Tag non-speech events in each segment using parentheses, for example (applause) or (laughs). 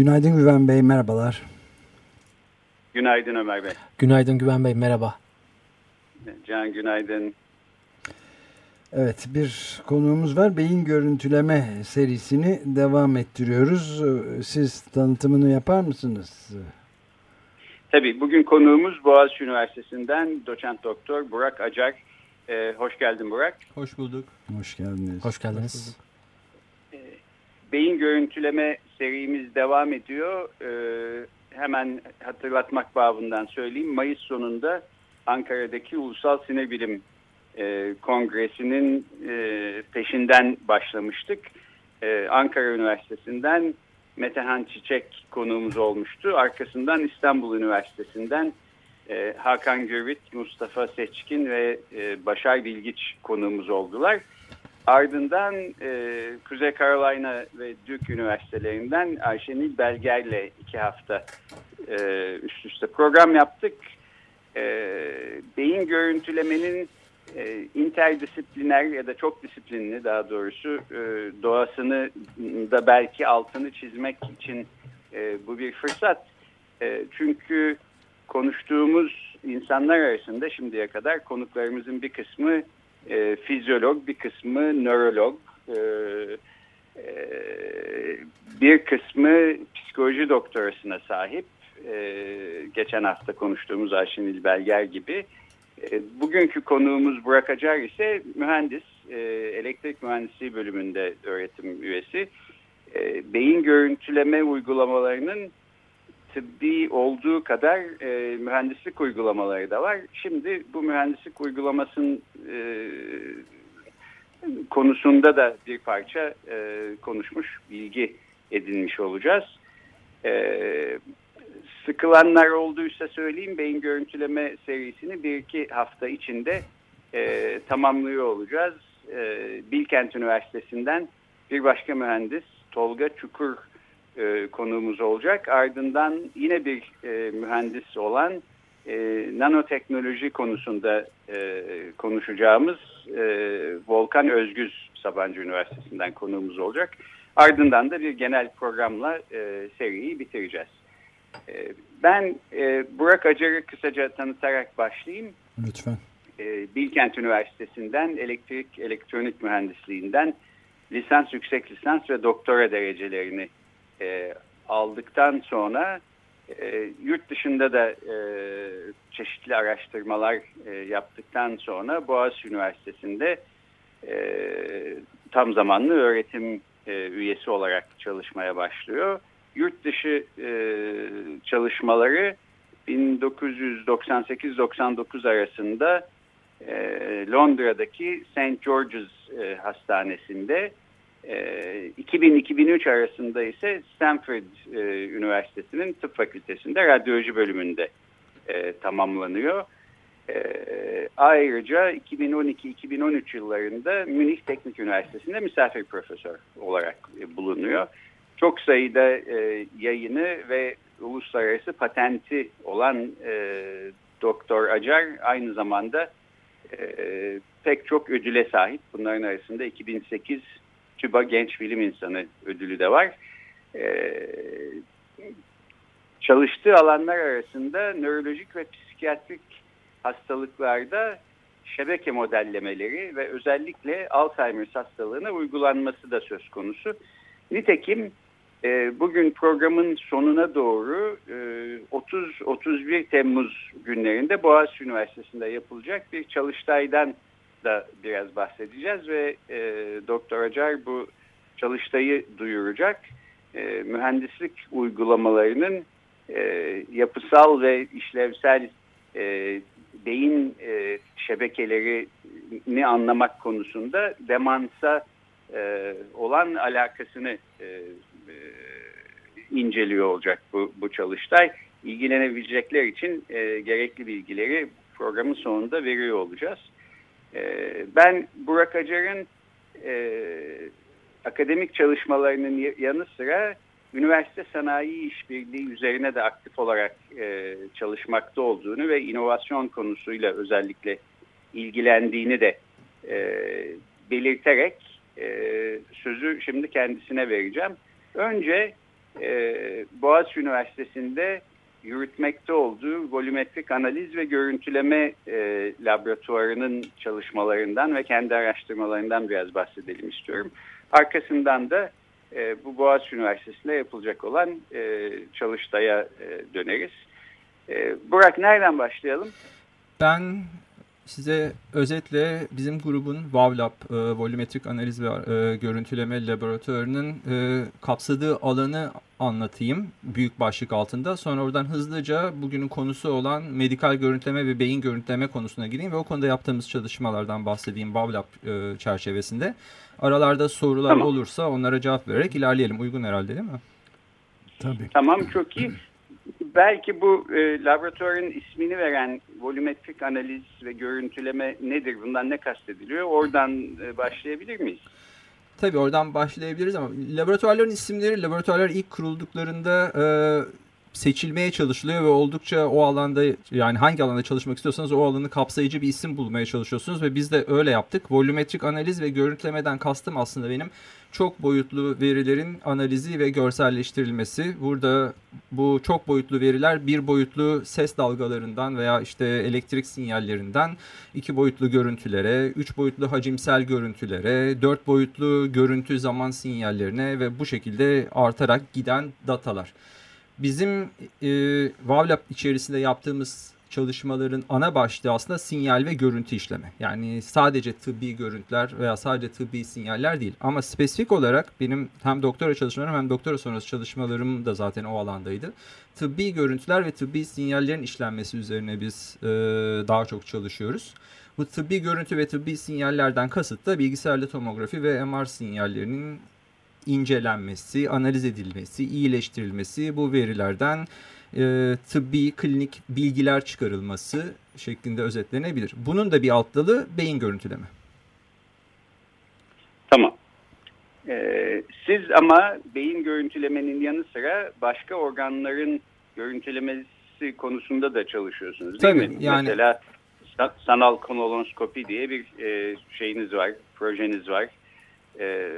Günaydın Güven Bey, merhabalar. Günaydın Ömer Bey. Günaydın Güven Bey, merhaba. Can günaydın. Evet, bir konuğumuz var. Beyin görüntüleme serisini devam ettiriyoruz. Siz tanıtımını yapar mısınız? Tabii, bugün konuğumuz Boğaziçi Üniversitesi'nden doçent doktor Burak Acar. Ee, hoş geldin Burak. Hoş bulduk. Hoş geldiniz. Hoş geldiniz. Ee, beyin görüntüleme serimiz devam ediyor. Ee, hemen hatırlatmak babından söyleyeyim. Mayıs sonunda Ankara'daki Ulusal Sinir Bilim e, Kongresi'nin e, peşinden başlamıştık. E, Ankara Üniversitesi'nden Metehan Çiçek konuğumuz olmuştu. Arkasından İstanbul Üniversitesi'nden e, Hakan Gürvit, Mustafa Seçkin ve e, Başar Bilgiç konuğumuz oldular. Ardından e, Kuzey Carolina ve Duke Üniversitelerinden Ayşenil Belger'le iki hafta e, üst üste program yaptık. E, beyin görüntülemenin e, interdisipliner ya da çok disiplinli daha doğrusu e, doğasını da belki altını çizmek için e, bu bir fırsat. E, çünkü konuştuğumuz insanlar arasında şimdiye kadar konuklarımızın bir kısmı e, fizyolog, bir kısmı nörolog, e, e, bir kısmı psikoloji doktorasına sahip. E, geçen hafta konuştuğumuz Ayşenil Belger gibi. E, bugünkü konuğumuz Burak Acar ise mühendis, e, elektrik mühendisliği bölümünde öğretim üyesi. E, beyin görüntüleme uygulamalarının tıbbi olduğu kadar e, mühendislik uygulamaları da var. Şimdi bu mühendislik uygulamasının e, konusunda da bir parça e, konuşmuş, bilgi edinmiş olacağız. E, sıkılanlar olduysa söyleyeyim beyin görüntüleme serisini bir iki hafta içinde e, tamamlıyor olacağız. E, Bilkent Üniversitesi'nden bir başka mühendis Tolga Çukur e, konuğumuz olacak. Ardından yine bir e, mühendis olan e, nanoteknoloji konusunda e, konuşacağımız e, Volkan Özgüz Sabancı Üniversitesi'nden konuğumuz olacak. Ardından da bir genel programla e, seriyi bitireceğiz. E, ben e, Burak Acar'ı kısaca tanıtarak başlayayım. Lütfen. E, Bilkent Üniversitesi'nden elektrik elektronik mühendisliğinden lisans, yüksek lisans ve doktora derecelerini e, aldıktan sonra e, yurt dışında da e, çeşitli araştırmalar e, yaptıktan sonra Boğaziçi Üniversitesi'nde e, tam zamanlı öğretim e, üyesi olarak çalışmaya başlıyor. Yurt dışı e, çalışmaları 1998-99 arasında e, Londra'daki St. George's e, Hastanesi'nde 2000-2003 ee, arasında ise Stanford e, Üniversitesi'nin tıp fakültesinde radyoloji bölümünde e, tamamlanıyor. E, ayrıca 2012-2013 yıllarında Münih Teknik Üniversitesi'nde misafir profesör olarak e, bulunuyor. Çok sayıda yayını ve uluslararası patenti olan Doktor Acar aynı zamanda pek çok ödüle sahip. Bunların arasında 2008 TÜBA Genç Bilim İnsanı ödülü de var. Ee, çalıştığı alanlar arasında nörolojik ve psikiyatrik hastalıklarda şebeke modellemeleri ve özellikle Alzheimer's hastalığına uygulanması da söz konusu. Nitekim e, bugün programın sonuna doğru e, 30-31 Temmuz günlerinde Boğaziçi Üniversitesi'nde yapılacak bir çalıştaydan da biraz bahsedeceğiz ve e, Doktor Acar bu çalıştayı duyuracak. E, mühendislik uygulamalarının e, yapısal ve işlevsel e, beyin e, şebekelerini anlamak konusunda demansa e, olan alakasını e, e, inceliyor olacak bu, bu çalıştay. İlgilenebilecekler için e, gerekli bilgileri programın sonunda veriyor olacağız. E, ben Burak Acar'ın e, akademik çalışmalarının yanı sıra üniversite sanayi işbirliği üzerine de aktif olarak e, çalışmakta olduğunu ve inovasyon konusuyla özellikle ilgilendiğini de e, belirterek e, sözü şimdi kendisine vereceğim. Önce e, Boğaziçi Üniversitesi'nde yürütmekte olduğu volümetrik analiz ve görüntüleme e, laboratuvarının çalışmalarından ve kendi araştırmalarından biraz bahsedelim istiyorum. Arkasından da e, bu Boğaziçi Üniversitesi'nde yapılacak olan e, çalıştaya e, döneriz. E, Burak nereden başlayalım? Ben size özetle bizim grubun WAVLab, e, volümetrik analiz ve e, görüntüleme laboratuvarının e, kapsadığı alanı anlatayım büyük başlık altında. Sonra oradan hızlıca bugünün konusu olan medikal görüntüleme ve beyin görüntüleme konusuna gireyim ve o konuda yaptığımız çalışmalardan bahsedeyim WAVLab e, çerçevesinde. Aralarda sorular tamam. olursa onlara cevap vererek ilerleyelim. Uygun herhalde değil mi? Tabii. Tamam çok iyi. Belki bu e, laboratuvarın ismini veren volümetrik analiz ve görüntüleme nedir? Bundan ne kastediliyor? Oradan e, başlayabilir miyiz? Tabii oradan başlayabiliriz ama laboratuvarların isimleri laboratuvarlar ilk kurulduklarında e, seçilmeye çalışılıyor ve oldukça o alanda yani hangi alanda çalışmak istiyorsanız o alanı kapsayıcı bir isim bulmaya çalışıyorsunuz ve biz de öyle yaptık. Volümetrik analiz ve görüntülemeden kastım aslında benim çok boyutlu verilerin analizi ve görselleştirilmesi. Burada bu çok boyutlu veriler bir boyutlu ses dalgalarından veya işte elektrik sinyallerinden iki boyutlu görüntülere, üç boyutlu hacimsel görüntülere, dört boyutlu görüntü zaman sinyallerine ve bu şekilde artarak giden datalar. Bizim e, WAVLab içerisinde yaptığımız çalışmaların ana başlığı aslında sinyal ve görüntü işleme. Yani sadece tıbbi görüntüler veya sadece tıbbi sinyaller değil. Ama spesifik olarak benim hem doktora çalışmalarım hem doktora sonrası çalışmalarım da zaten o alandaydı. Tıbbi görüntüler ve tıbbi sinyallerin işlenmesi üzerine biz e, daha çok çalışıyoruz. Bu tıbbi görüntü ve tıbbi sinyallerden kasıt da bilgisayarlı tomografi ve MR sinyallerinin incelenmesi, analiz edilmesi, iyileştirilmesi, bu verilerden e, tıbbi, klinik bilgiler çıkarılması şeklinde özetlenebilir. Bunun da bir alt dalı beyin görüntüleme. Tamam. Ee, siz ama beyin görüntülemenin yanı sıra başka organların görüntülemesi konusunda da çalışıyorsunuz değil Tabii, mi? Yani... Mesela sanal kolonoskopi diye bir e, şeyiniz var, projeniz var. Ee,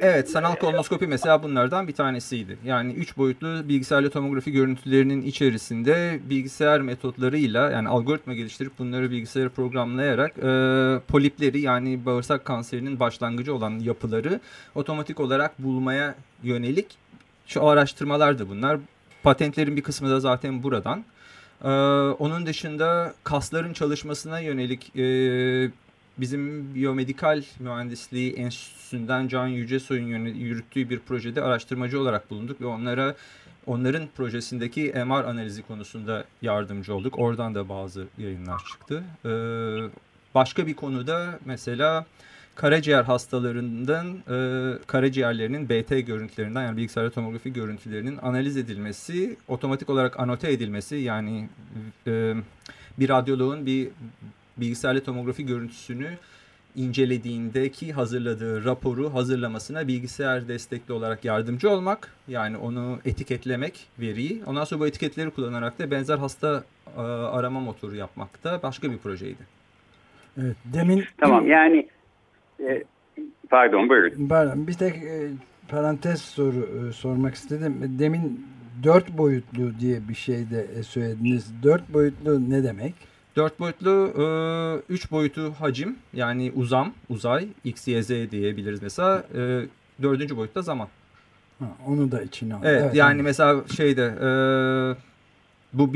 evet sanal kolonoskopi mesela bunlardan bir tanesiydi. Yani üç boyutlu bilgisayarlı tomografi görüntülerinin içerisinde bilgisayar metotlarıyla yani algoritma geliştirip bunları bilgisayara programlayarak e, polipleri yani bağırsak kanserinin başlangıcı olan yapıları otomatik olarak bulmaya yönelik şu araştırmalar da bunlar. Patentlerin bir kısmı da zaten buradan. Ee, onun dışında kasların çalışmasına yönelik e, bizim biyomedikal mühendisliği enstitüsünden Can Yücesoy'un yürüttüğü bir projede araştırmacı olarak bulunduk ve onlara onların projesindeki MR analizi konusunda yardımcı olduk. Oradan da bazı yayınlar çıktı. Ee, başka bir konuda mesela karaciğer hastalarından e, karaciğerlerinin BT görüntülerinden yani bilgisayar tomografi görüntülerinin analiz edilmesi, otomatik olarak anote edilmesi yani e, bir radyoloğun bir bilgisayarlı tomografi görüntüsünü incelediğindeki hazırladığı raporu hazırlamasına bilgisayar destekli olarak yardımcı olmak. Yani onu etiketlemek veriyi. Ondan sonra bu etiketleri kullanarak da benzer hasta e, arama motoru yapmak da başka bir projeydi. Evet, demin... Tamam yani e, pardon buyurun. Pardon bir tek e, parantez soru e, sormak istedim. Demin dört boyutlu diye bir şey de söylediniz. Dört boyutlu ne demek? Dört boyutlu, e, üç boyutu hacim yani uzam, uzay, x, y, z diyebiliriz mesela. E, dördüncü boyutta zaman. Ha, onu da içine alıyor. Evet, evet yani anladım. mesela şeyde e, bu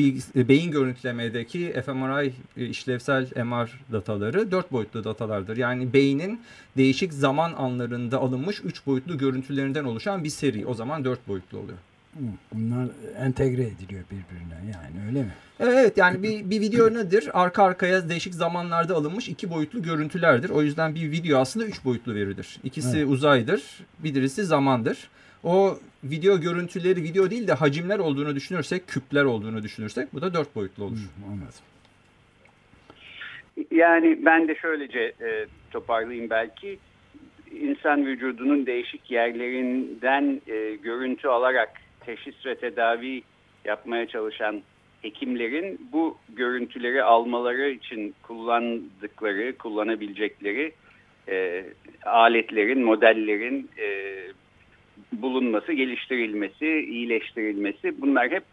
beyin görüntülemedeki fMRI işlevsel MR dataları dört boyutlu datalardır. Yani beynin değişik zaman anlarında alınmış üç boyutlu görüntülerinden oluşan bir seri. O zaman dört boyutlu oluyor. Bunlar entegre ediliyor birbirine yani öyle mi? Evet yani bir, bir video nedir? Arka arkaya değişik zamanlarda alınmış iki boyutlu görüntülerdir. O yüzden bir video aslında üç boyutlu veridir. İkisi evet. uzaydır, birisi zamandır. O video görüntüleri video değil de hacimler olduğunu düşünürsek, küpler olduğunu düşünürsek bu da dört boyutlu olur. Hı, anladım. Yani ben de şöylece e, toparlayayım belki. İnsan vücudunun değişik yerlerinden e, görüntü alarak teşhis ve tedavi yapmaya çalışan hekimlerin bu görüntüleri almaları için kullandıkları, kullanabilecekleri e, aletlerin, modellerin e, bulunması, geliştirilmesi, iyileştirilmesi bunlar hep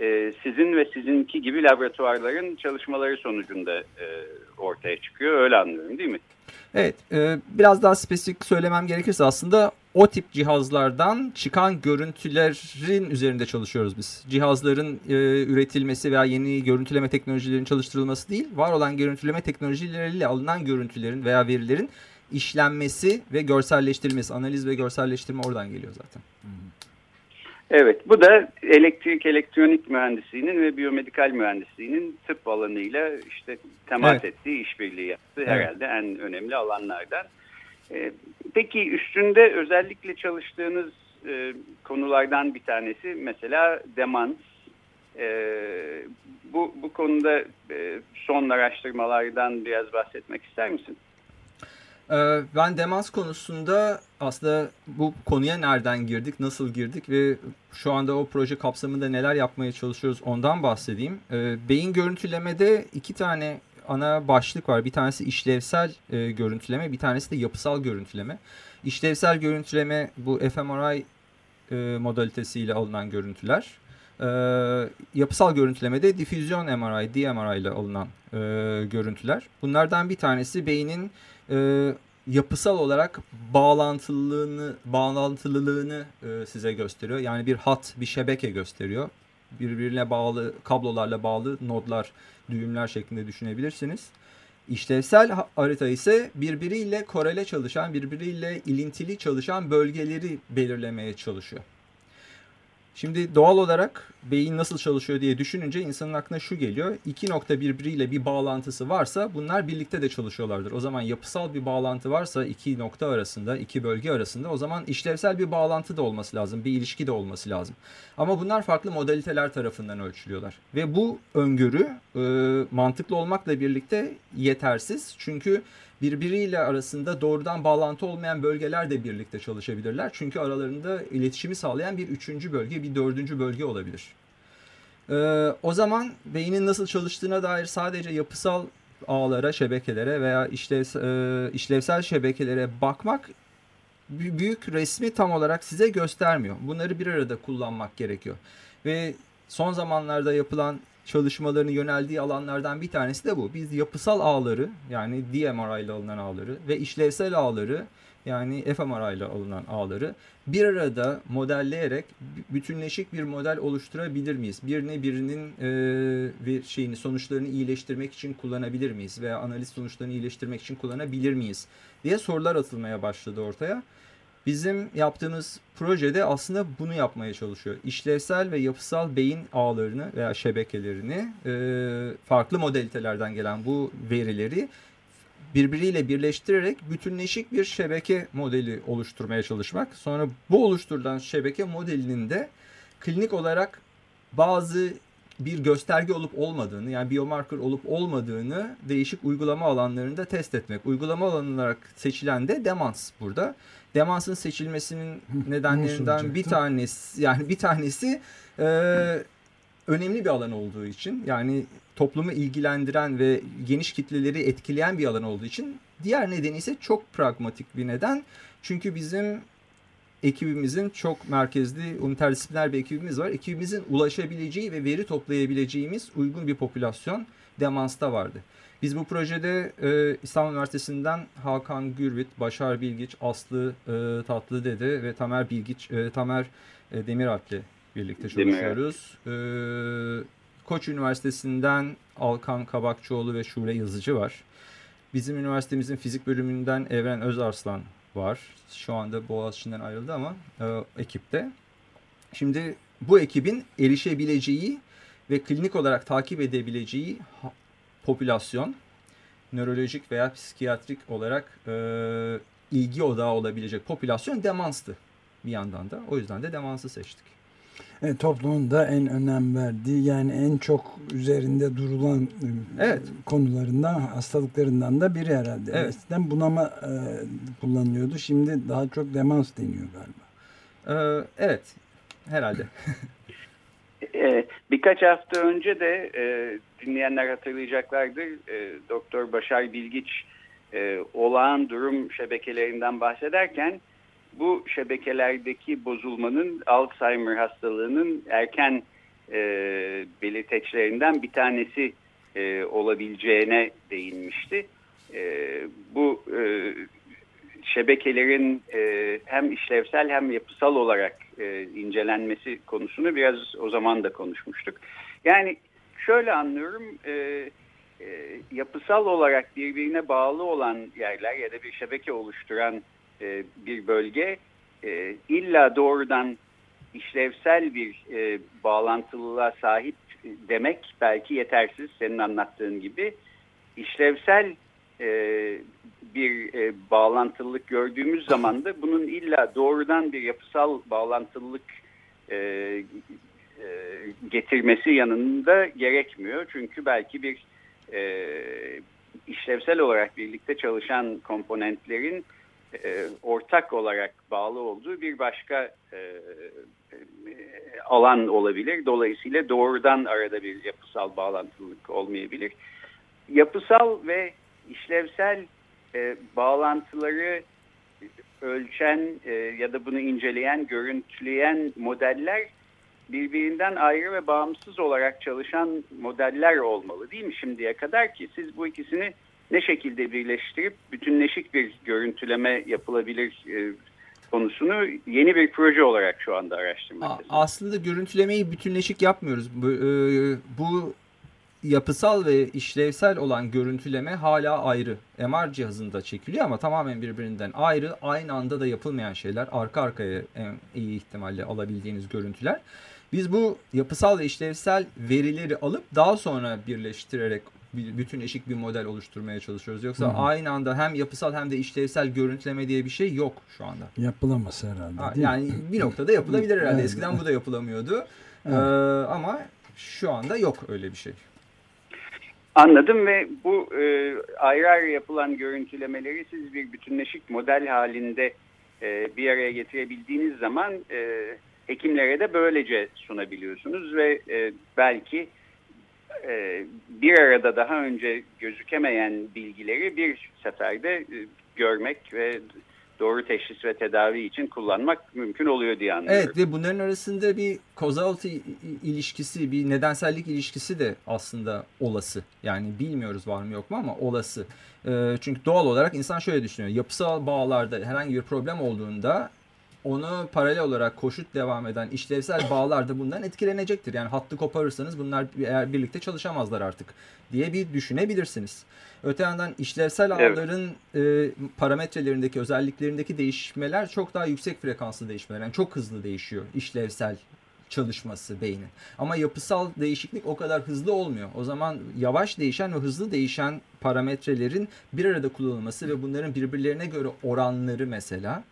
e, sizin ve sizinki gibi laboratuvarların çalışmaları sonucunda e, ortaya çıkıyor. Öyle anlıyorum değil mi? Evet, e, biraz daha spesifik söylemem gerekirse aslında o tip cihazlardan çıkan görüntülerin üzerinde çalışıyoruz biz. Cihazların e, üretilmesi veya yeni görüntüleme teknolojilerinin çalıştırılması değil, var olan görüntüleme teknolojileriyle alınan görüntülerin veya verilerin işlenmesi ve görselleştirilmesi, analiz ve görselleştirme oradan geliyor zaten. Evet, bu da elektrik elektronik mühendisliğinin ve biyomedikal mühendisliğinin tıp alanıyla işte temas evet. ettiği, işbirliği yaptığı evet. herhalde en önemli alanlardan. Ee, peki üstünde özellikle çalıştığınız e, konulardan bir tanesi mesela demans. E, bu, bu konuda e, son araştırmalardan biraz bahsetmek ister misin? Ee, ben demans konusunda aslında bu konuya nereden girdik, nasıl girdik ve şu anda o proje kapsamında neler yapmaya çalışıyoruz ondan bahsedeyim. Ee, beyin görüntülemede iki tane ana başlık var. Bir tanesi işlevsel e, görüntüleme, bir tanesi de yapısal görüntüleme. İşlevsel görüntüleme bu fMRI e, modalitesiyle alınan görüntüler. E, yapısal görüntülemede difüzyon MRI, DMRI ile alınan e, görüntüler. Bunlardan bir tanesi beynin e, yapısal olarak bağlantılılığını bağlantılılığını e, size gösteriyor. Yani bir hat, bir şebeke gösteriyor. Birbirine bağlı kablolarla bağlı nodlar, düğümler şeklinde düşünebilirsiniz. İşlevsel harita ise birbiriyle korele çalışan, birbiriyle ilintili çalışan bölgeleri belirlemeye çalışıyor. Şimdi doğal olarak beyin nasıl çalışıyor diye düşününce insanın aklına şu geliyor. İki nokta birbiriyle bir bağlantısı varsa bunlar birlikte de çalışıyorlardır. O zaman yapısal bir bağlantı varsa iki nokta arasında, iki bölge arasında o zaman işlevsel bir bağlantı da olması lazım. Bir ilişki de olması lazım. Ama bunlar farklı modaliteler tarafından ölçülüyorlar. Ve bu öngörü e, mantıklı olmakla birlikte yetersiz. Çünkü birbiriyle arasında doğrudan bağlantı olmayan bölgeler de birlikte çalışabilirler. Çünkü aralarında iletişimi sağlayan bir üçüncü bölge, bir dördüncü bölge olabilir. Ee, o zaman beynin nasıl çalıştığına dair sadece yapısal ağlara, şebekelere veya işlev, e, işlevsel şebekelere bakmak büyük resmi tam olarak size göstermiyor. Bunları bir arada kullanmak gerekiyor. Ve son zamanlarda yapılan çalışmalarını yöneldiği alanlardan bir tanesi de bu. Biz yapısal ağları yani DMRI ile alınan ağları ve işlevsel ağları yani fMRI ile alınan ağları bir arada modelleyerek bütünleşik bir model oluşturabilir miyiz? Birini birinin e, bir şeyini sonuçlarını iyileştirmek için kullanabilir miyiz veya analiz sonuçlarını iyileştirmek için kullanabilir miyiz diye sorular atılmaya başladı ortaya. Bizim yaptığımız projede aslında bunu yapmaya çalışıyor. İşlevsel ve yapısal beyin ağlarını veya şebekelerini e, farklı modalitelerden gelen bu verileri birbiriyle birleştirerek bütünleşik bir şebeke modeli oluşturmaya çalışmak. Sonra bu oluşturulan şebeke modelinin de klinik olarak bazı bir gösterge olup olmadığını yani biomarker olup olmadığını değişik uygulama alanlarında test etmek. Uygulama alanı olarak seçilen de demans burada. Demansın seçilmesinin nedenlerinden bir tanesi yani bir tanesi e, önemli bir alan olduğu için yani toplumu ilgilendiren ve geniş kitleleri etkileyen bir alan olduğu için diğer nedeni ise çok pragmatik bir neden. Çünkü bizim ekibimizin çok merkezli, interdisipliner bir ekibimiz var. Ekibimizin ulaşabileceği ve veri toplayabileceğimiz uygun bir popülasyon demansta vardı. Biz bu projede e, İstanbul Üniversitesi'nden Hakan Gürvit, Başar Bilgiç, Aslı e, Tatlıdede ve Tamer Bilgiç, e, Tamer e, Demiralp'le birlikte çalışıyoruz. E, Koç Üniversitesi'nden Alkan Kabakçıoğlu ve Şule Yazıcı var. Bizim üniversitemizin fizik bölümünden Evren Özarslan var. Şu anda Boğaziçi'nden ayrıldı ama e, ekipte. Şimdi bu ekibin erişebileceği ve klinik olarak takip edebileceği popülasyon nörolojik veya psikiyatrik olarak e, ilgi odağı olabilecek popülasyon demanstı bir yandan da. O yüzden de demansı seçtik. E, toplumun da en önem verdiği yani en çok üzerinde durulan e, evet. konularından hastalıklarından da biri herhalde. Evet. Eskiden bunama e, kullanılıyordu. Şimdi daha çok demans deniyor galiba. Ee, evet. Herhalde. (laughs) e, birkaç hafta önce de e, dinleyenler hatırlayacaklardır. E, Doktor Başar Bilgiç e, olağan durum şebekelerinden bahsederken bu şebekelerdeki bozulmanın Alzheimer hastalığının erken e, belirteçlerinden bir tanesi e, olabileceğine değinmişti. E, bu e, şebekelerin e, hem işlevsel hem yapısal olarak e, incelenmesi konusunu biraz o zaman da konuşmuştuk. Yani şöyle anlıyorum e, e, yapısal olarak birbirine bağlı olan yerler ya da bir şebeke oluşturan e, bir bölge e, illa doğrudan işlevsel bir e, bağlantılılığa sahip demek belki yetersiz senin anlattığın gibi. işlevsel e, bir e, bağlantılılık gördüğümüz zaman da bunun illa doğrudan bir yapısal bağlantılılık e, e, getirmesi yanında gerekmiyor. Çünkü belki bir e, işlevsel olarak birlikte çalışan komponentlerin e, ortak olarak bağlı olduğu bir başka e, e, alan olabilir. Dolayısıyla doğrudan arada bir yapısal bağlantılılık olmayabilir. Yapısal ve işlevsel bağlantıları ölçen ya da bunu inceleyen, görüntüleyen modeller birbirinden ayrı ve bağımsız olarak çalışan modeller olmalı değil mi şimdiye kadar ki siz bu ikisini ne şekilde birleştirip bütünleşik bir görüntüleme yapılabilir e, konusunu yeni bir proje olarak şu anda araştırmaktayız. Aslında görüntülemeyi bütünleşik yapmıyoruz. Bu, e, bu yapısal ve işlevsel olan görüntüleme hala ayrı. MR cihazında çekiliyor ama tamamen birbirinden ayrı. Aynı anda da yapılmayan şeyler. Arka arkaya en iyi ihtimalle alabildiğiniz görüntüler. Biz bu yapısal ve işlevsel verileri alıp daha sonra birleştirerek bütün eşik bir model oluşturmaya çalışıyoruz. Yoksa Hı. aynı anda hem yapısal hem de işlevsel görüntüleme diye bir şey yok şu anda. Yapılamaz herhalde. Ha, yani bir noktada yapılabilir herhalde. Eskiden bu da yapılamıyordu. Evet. Ee, ama şu anda yok öyle bir şey. Anladım ve bu e, ayrı ayrı yapılan görüntülemeleri siz bir bütünleşik model halinde e, bir araya getirebildiğiniz zaman e, hekimlere de böylece sunabiliyorsunuz ve e, belki e, bir arada daha önce gözükemeyen bilgileri bir seferde e, görmek ve doğru teşhis ve tedavi için kullanmak mümkün oluyor diye anlıyorum. Evet ve bunların arasında bir causality ilişkisi, bir nedensellik ilişkisi de aslında olası. Yani bilmiyoruz var mı yok mu ama olası. E, çünkü doğal olarak insan şöyle düşünüyor. Yapısal bağlarda herhangi bir problem olduğunda onu paralel olarak koşut devam eden işlevsel bağlar da bundan etkilenecektir. Yani hattı koparırsanız bunlar eğer birlikte çalışamazlar artık diye bir düşünebilirsiniz. Öte yandan işlevsel ağların evet. e, parametrelerindeki özelliklerindeki değişmeler çok daha yüksek frekanslı değişmeler. Yani çok hızlı değişiyor işlevsel çalışması beynin. Ama yapısal değişiklik o kadar hızlı olmuyor. O zaman yavaş değişen ve hızlı değişen parametrelerin bir arada kullanılması ve bunların birbirlerine göre oranları mesela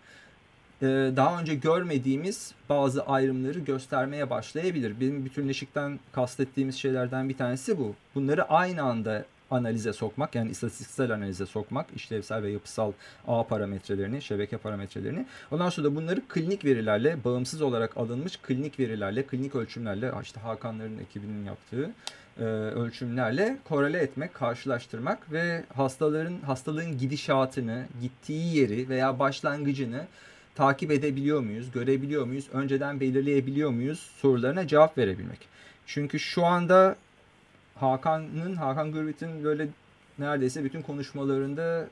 daha önce görmediğimiz bazı ayrımları göstermeye başlayabilir. Benim bütünleşikten kastettiğimiz şeylerden bir tanesi bu. Bunları aynı anda analize sokmak yani istatistiksel analize sokmak işlevsel ve yapısal ağ parametrelerini, şebeke parametrelerini. Ondan sonra da bunları klinik verilerle, bağımsız olarak alınmış klinik verilerle, klinik ölçümlerle işte Hakanların ekibinin yaptığı e, ölçümlerle korele etmek, karşılaştırmak ve hastaların hastalığın gidişatını, gittiği yeri veya başlangıcını takip edebiliyor muyuz, görebiliyor muyuz, önceden belirleyebiliyor muyuz sorularına cevap verebilmek. Çünkü şu anda Hakan'ın, Hakan Gürbüz'ün böyle neredeyse bütün konuşmalarında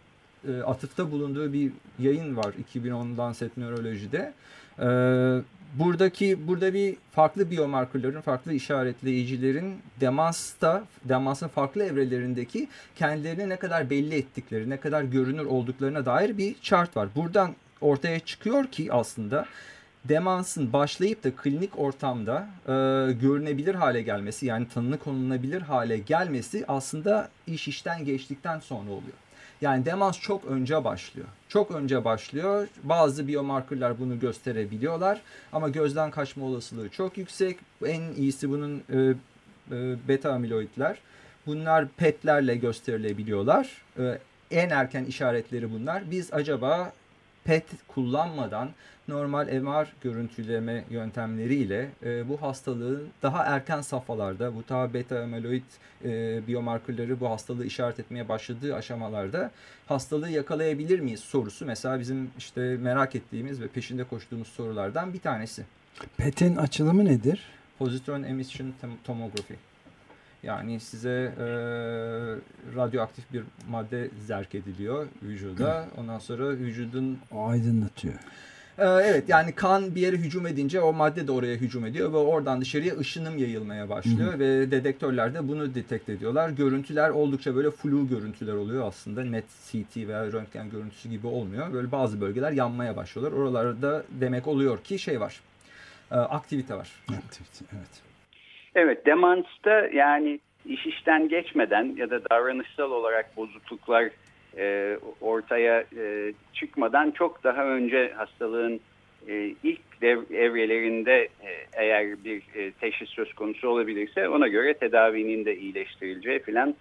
e, atıfta bulunduğu bir yayın var 2010'dan Set Nöroloji'de. E, buradaki burada bir farklı biomarkerların, farklı işaretleyicilerin demansta, demansın farklı evrelerindeki kendilerini ne kadar belli ettikleri, ne kadar görünür olduklarına dair bir chart var. Buradan ortaya çıkıyor ki aslında demansın başlayıp da klinik ortamda e, görünebilir hale gelmesi yani tanını konulabilir hale gelmesi aslında iş işten geçtikten sonra oluyor. Yani demans çok önce başlıyor. Çok önce başlıyor. Bazı biomarkerlar bunu gösterebiliyorlar ama gözden kaçma olasılığı çok yüksek. En iyisi bunun e, e, beta amiloidler. Bunlar PET'lerle gösterilebiliyorlar. E, en erken işaretleri bunlar. Biz acaba PET kullanmadan normal MR görüntüleme yöntemleriyle e, bu hastalığın daha erken safhalarda bu ta beta amyloid e, biomarkerları bu hastalığı işaret etmeye başladığı aşamalarda hastalığı yakalayabilir miyiz sorusu mesela bizim işte merak ettiğimiz ve peşinde koştuğumuz sorulardan bir tanesi. PET'in açılımı nedir? Positron Emission Tomography. Yani size e, radyoaktif bir madde zerk ediliyor vücuda. Ondan sonra vücudun... O aydınlatıyor. E, evet yani kan bir yere hücum edince o madde de oraya hücum ediyor ve oradan dışarıya ışınım yayılmaya başlıyor. Hı. Ve dedektörler de bunu detekt ediyorlar. Görüntüler oldukça böyle flu görüntüler oluyor aslında. Net CT veya röntgen görüntüsü gibi olmuyor. Böyle bazı bölgeler yanmaya başlıyorlar. Oralarda demek oluyor ki şey var. E, aktivite var. Aktivite evet. Evet demansta yani iş işten geçmeden ya da davranışsal olarak bozukluklar e, ortaya e, çıkmadan çok daha önce hastalığın e, ilk dev, evrelerinde e, eğer bir e, teşhis söz konusu olabilirse ona göre tedavinin de iyileştirileceği falan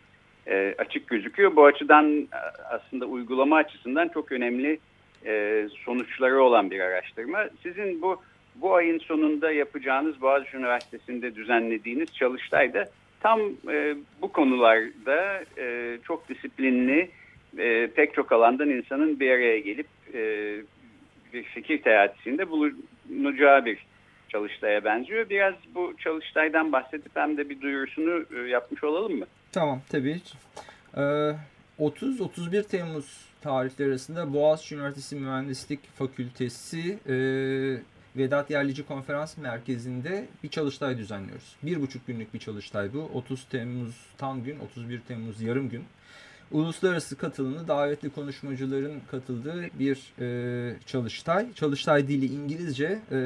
e, açık gözüküyor. Bu açıdan aslında uygulama açısından çok önemli e, sonuçları olan bir araştırma. Sizin bu bu ayın sonunda yapacağınız Boğaziçi Üniversitesi'nde düzenlediğiniz çalıştayda tam e, bu konularda e, çok disiplinli e, pek çok alandan insanın bir araya gelip e, bir fikir teatisinde bulunacağı bir çalıştaya benziyor. Biraz bu çalıştaydan bahsedip hem de bir duyurusunu e, yapmış olalım mı? Tamam tabii. Ee, 30-31 Temmuz tarihleri arasında Boğaziçi Üniversitesi Mühendislik Fakültesi e, Vedat Yerlici Konferans Merkezi'nde bir çalıştay düzenliyoruz. Bir buçuk günlük bir çalıştay bu. 30 Temmuz tam gün, 31 Temmuz yarım gün. Uluslararası katılımlı davetli konuşmacıların katıldığı bir e, çalıştay. Çalıştay dili İngilizce. E,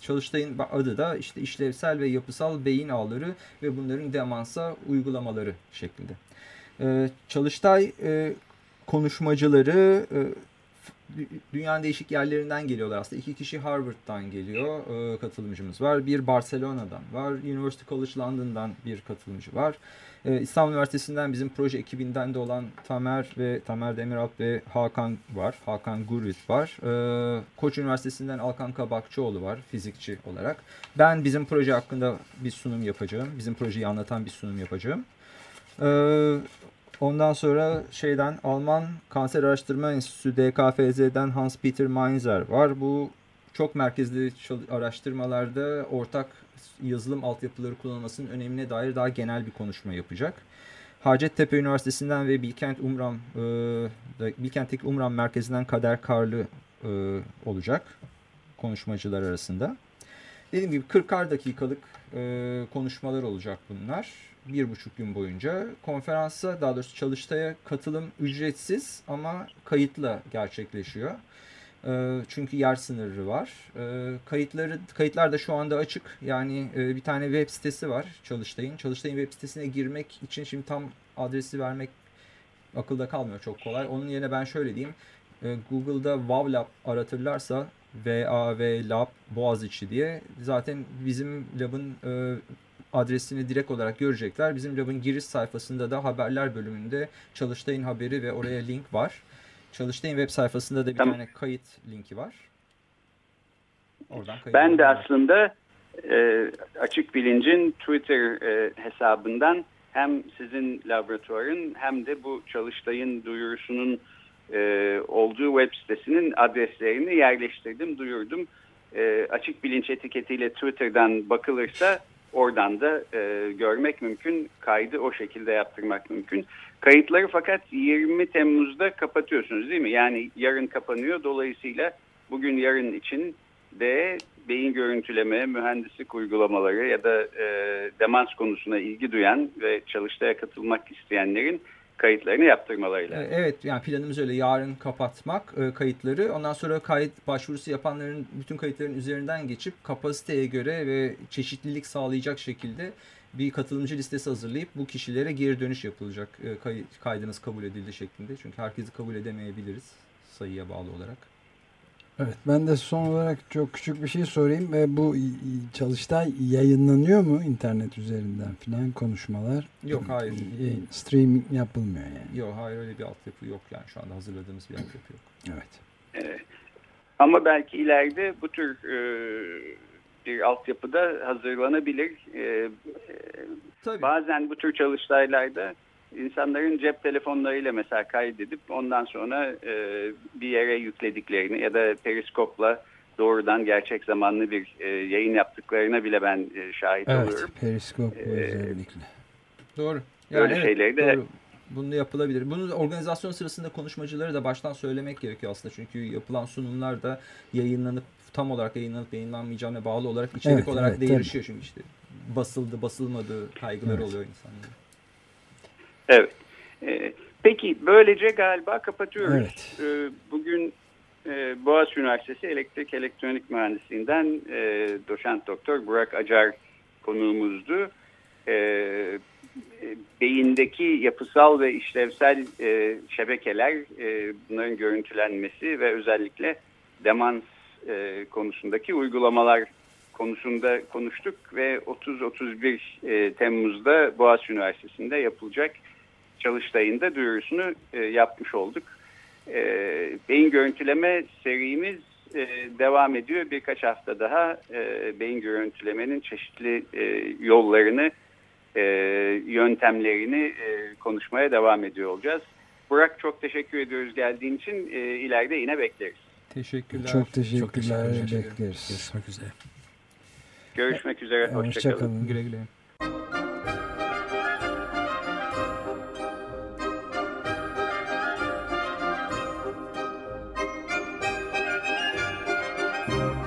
çalıştayın adı da işte işlevsel ve yapısal beyin ağları ve bunların demansa uygulamaları şeklinde. E, çalıştay e, konuşmacıları e, dünyanın değişik yerlerinden geliyorlar aslında. İki kişi Harvard'dan geliyor e, katılımcımız var. Bir Barcelona'dan var. University College London'dan bir katılımcı var. E, İstanbul Üniversitesi'nden bizim proje ekibinden de olan Tamer ve Tamer Demiralp ve Hakan var. Hakan Gurvit var. E, Koç Üniversitesi'nden Alkan Kabakçıoğlu var fizikçi olarak. Ben bizim proje hakkında bir sunum yapacağım. Bizim projeyi anlatan bir sunum yapacağım. E, Ondan sonra şeyden Alman Kanser Araştırma Enstitüsü DKFZ'den Hans Peter Mainzer var. Bu çok merkezli araştırmalarda ortak yazılım altyapıları kullanılmasının önemine dair daha genel bir konuşma yapacak. Hacettepe Üniversitesi'nden ve Bilkent Umram e, Bilkent'teki Umram Merkezi'nden Kader Karlı e, olacak konuşmacılar arasında. Dediğim gibi 40'ar dakikalık e, konuşmalar olacak bunlar bir buçuk gün boyunca. Konferansa daha doğrusu çalıştaya katılım ücretsiz ama kayıtla gerçekleşiyor. Ee, çünkü yer sınırı var. Ee, kayıtları kayıtlar da şu anda açık. Yani e, bir tane web sitesi var Çalıştay'ın. Çalıştay'ın web sitesine girmek için şimdi tam adresi vermek akılda kalmıyor çok kolay. Onun yerine ben şöyle diyeyim. Ee, Google'da WowLab aratırlarsa VAV Lab Boğaziçi diye zaten bizim labın e, adresini direkt olarak görecekler. Bizim labın giriş sayfasında da haberler bölümünde Çalıştay'ın haberi ve oraya link var. Çalıştay'ın web sayfasında da bir tamam. tane kayıt linki var. Oradan ben de var. aslında e, Açık Bilinc'in Twitter e, hesabından hem sizin laboratuvarın hem de bu Çalıştay'ın duyurusunun e, olduğu web sitesinin adreslerini yerleştirdim, duyurdum. E, açık bilinç etiketiyle Twitter'dan bakılırsa Oradan da e, görmek mümkün. Kaydı o şekilde yaptırmak mümkün. Kayıtları fakat 20 Temmuz'da kapatıyorsunuz değil mi? Yani yarın kapanıyor. Dolayısıyla bugün yarın için de beyin görüntüleme, mühendislik uygulamaları ya da e, demans konusuna ilgi duyan ve çalıştaya katılmak isteyenlerin kayıtlarını yaptırmalarıyla. E, evet yani planımız öyle yarın kapatmak e, kayıtları. Ondan sonra kayıt başvurusu yapanların bütün kayıtların üzerinden geçip kapasiteye göre ve çeşitlilik sağlayacak şekilde bir katılımcı listesi hazırlayıp bu kişilere geri dönüş yapılacak e, kay, kaydınız kabul edildi şeklinde. Çünkü herkesi kabul edemeyebiliriz sayıya bağlı olarak. Evet ben de son olarak çok küçük bir şey sorayım. ve Bu çalıştay yayınlanıyor mu internet üzerinden filan konuşmalar? Yok hayır. Streaming yapılmıyor yani. Yok hayır öyle bir altyapı yok yani şu anda hazırladığımız bir altyapı yok. Evet. evet. Ama belki ileride bu tür e, bir altyapıda hazırlanabilir. E, e, Tabii. Bazen bu tür çalıştaylarda insanların cep telefonlarıyla mesela kaydedip ondan sonra e, bir yere yüklediklerini ya da periskopla doğrudan gerçek zamanlı bir e, yayın yaptıklarına bile ben e, şahit evet, oluyorum. Evet, periskop ee, özellikle. Doğru. Yani Böyle evet, şeyleri de doğru. Bunu yapılabilir. Bunu organizasyon sırasında konuşmacıları da baştan söylemek gerekiyor aslında. Çünkü yapılan sunumlar da yayınlanıp tam olarak yayınlanıp yayınlanmayacağına bağlı olarak içerik evet, olarak evet, değişiyor. Çünkü işte basıldı basılmadı kaygıları evet. oluyor insanların. Evet. E, peki böylece galiba kapatıyoruz. Evet. E, bugün e, Boğaziçi Üniversitesi Elektrik Elektronik Mühendisliğinden e, doçent doktor Burak Acar konuğumuzdu. E, beyindeki yapısal ve işlevsel e, şebekeler, e, bunların görüntülenmesi ve özellikle demans e, konusundaki uygulamalar konusunda konuştuk ve 30-31 e, Temmuz'da Boğaziçi Üniversitesi'nde yapılacak çalıştayında duyurusunu e, yapmış olduk. E, beyin görüntüleme serimiz e, devam ediyor. Birkaç hafta daha e, beyin görüntülemenin çeşitli e, yollarını, e, yöntemlerini e, konuşmaya devam ediyor olacağız. Burak çok teşekkür ediyoruz geldiğin için. E, ileride yine bekleriz. Teşekkürler. Çok teşekkürler. Çok teşekkürler. Bekleriz. Görüşmek üzere. Görüşmek üzere. Hoşçakalın. Hoşça güle güle.